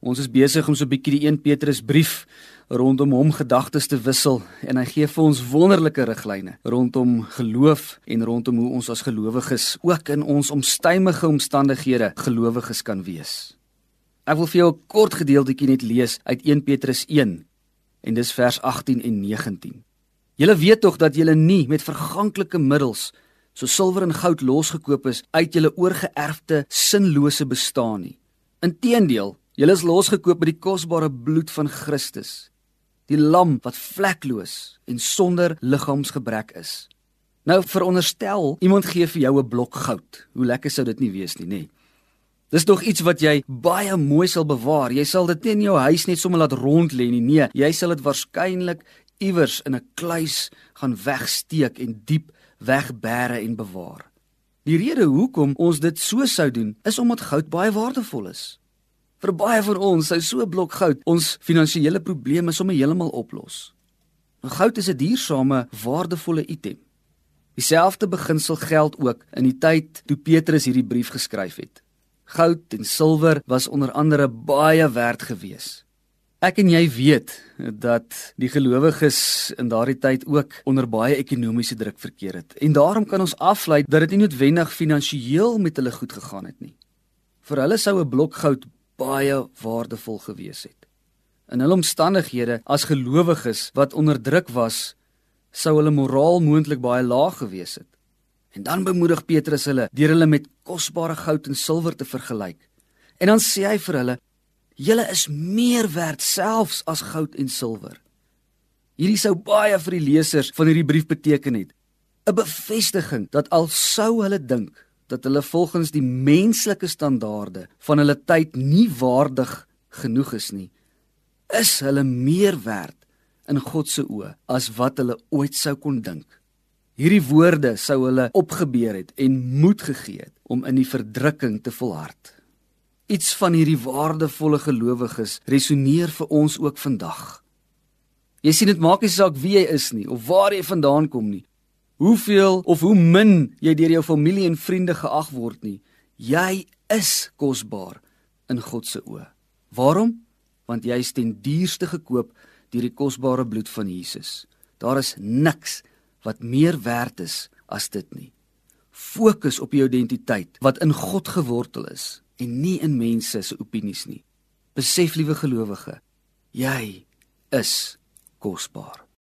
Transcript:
Ons is besig om so 'n bietjie die 1 Petrus brief rondom hom gedagtes te wissel en hy gee vir ons wonderlike riglyne rondom geloof en rondom hoe ons as gelowiges ook in ons omstuimige omstandighede gelowiges kan wees. Ek wil vir jou 'n kort gedeeltjie net lees uit 1 Petrus 1 en dis vers 18 en 19. Julle weet tog dat julle nie met verganklike middels so silwer en goud losgekoop is uit julle oorgeerfde sinlose bestaan nie. Inteendeel Julle is losgekoop met die kosbare bloed van Christus, die lam wat vlekloos en sonder liggaamsgebrek is. Nou veronderstel iemand gee vir jou 'n blok goud. Hoe lekker sou dit nie wees nie, nê? Dis tog iets wat jy baie mooi sal bewaar. Jy sal dit nie in jou huis net sommer laat rond lê nie. Nee, jy sal dit waarskynlik iewers in 'n kluis gaan wegsteek en diep wegbêre en bewaar. Die rede hoekom ons dit so sou doen, is omdat goud baie waardevol is. Vir baie van ons sou so 'n blok goud ons finansiële probleme sommer heeltemal oplos. Maar goud is 'n duursame, waardevolle item. Dieselfde beginsel geld ook in die tyd toe Petrus hierdie brief geskryf het. Goud en silwer was onder andere baie werd gewees. Ek en jy weet dat die gelowiges in daardie tyd ook onder baie ekonomiese druk verkeer het. En daarom kan ons aflei dat dit nie noodwendig finansiëel met hulle goed gegaan het nie. Vir hulle sou 'n blok goud baie waardevol gewees het. In hulle omstandighede as gelowiges wat onderdruk was, sou hulle moraal moontlik baie laag gewees het. En dan bemoedig Petrus hulle deur hulle met kosbare goud en silwer te vergelyk. En dan sê hy vir hulle: "Julle is meer werd selfs as goud en silwer." Hierdie sou baie vir die lesers van hierdie brief beteken het. 'n Bevestiging dat al sou hulle dink dat hulle volgens die menslike standaarde van hulle tyd nie waardig genoeg is nie, is hulle meer werd in God se oë as wat hulle ooit sou kon dink. Hierdie woorde sou hulle opgebeur het en moed gegee het om in die verdrukking te volhard. Iets van hierdie waardevolle gelowiges resoneer vir ons ook vandag. Jy sien dit maak nie saak wie jy is nie of waar jy vandaan kom nie hoeveel of hoe min jy deur jou familie en vriende geag word nie. Jy is kosbaar in God se oë. Waarom? Want jy is ten duurste gekoop deur die kosbare bloed van Jesus. Daar is niks wat meer werd is as dit nie. Fokus op jou identiteit wat in God gewortel is en nie in mense se opinies nie. Besef liewe gelowige, jy is kosbaar.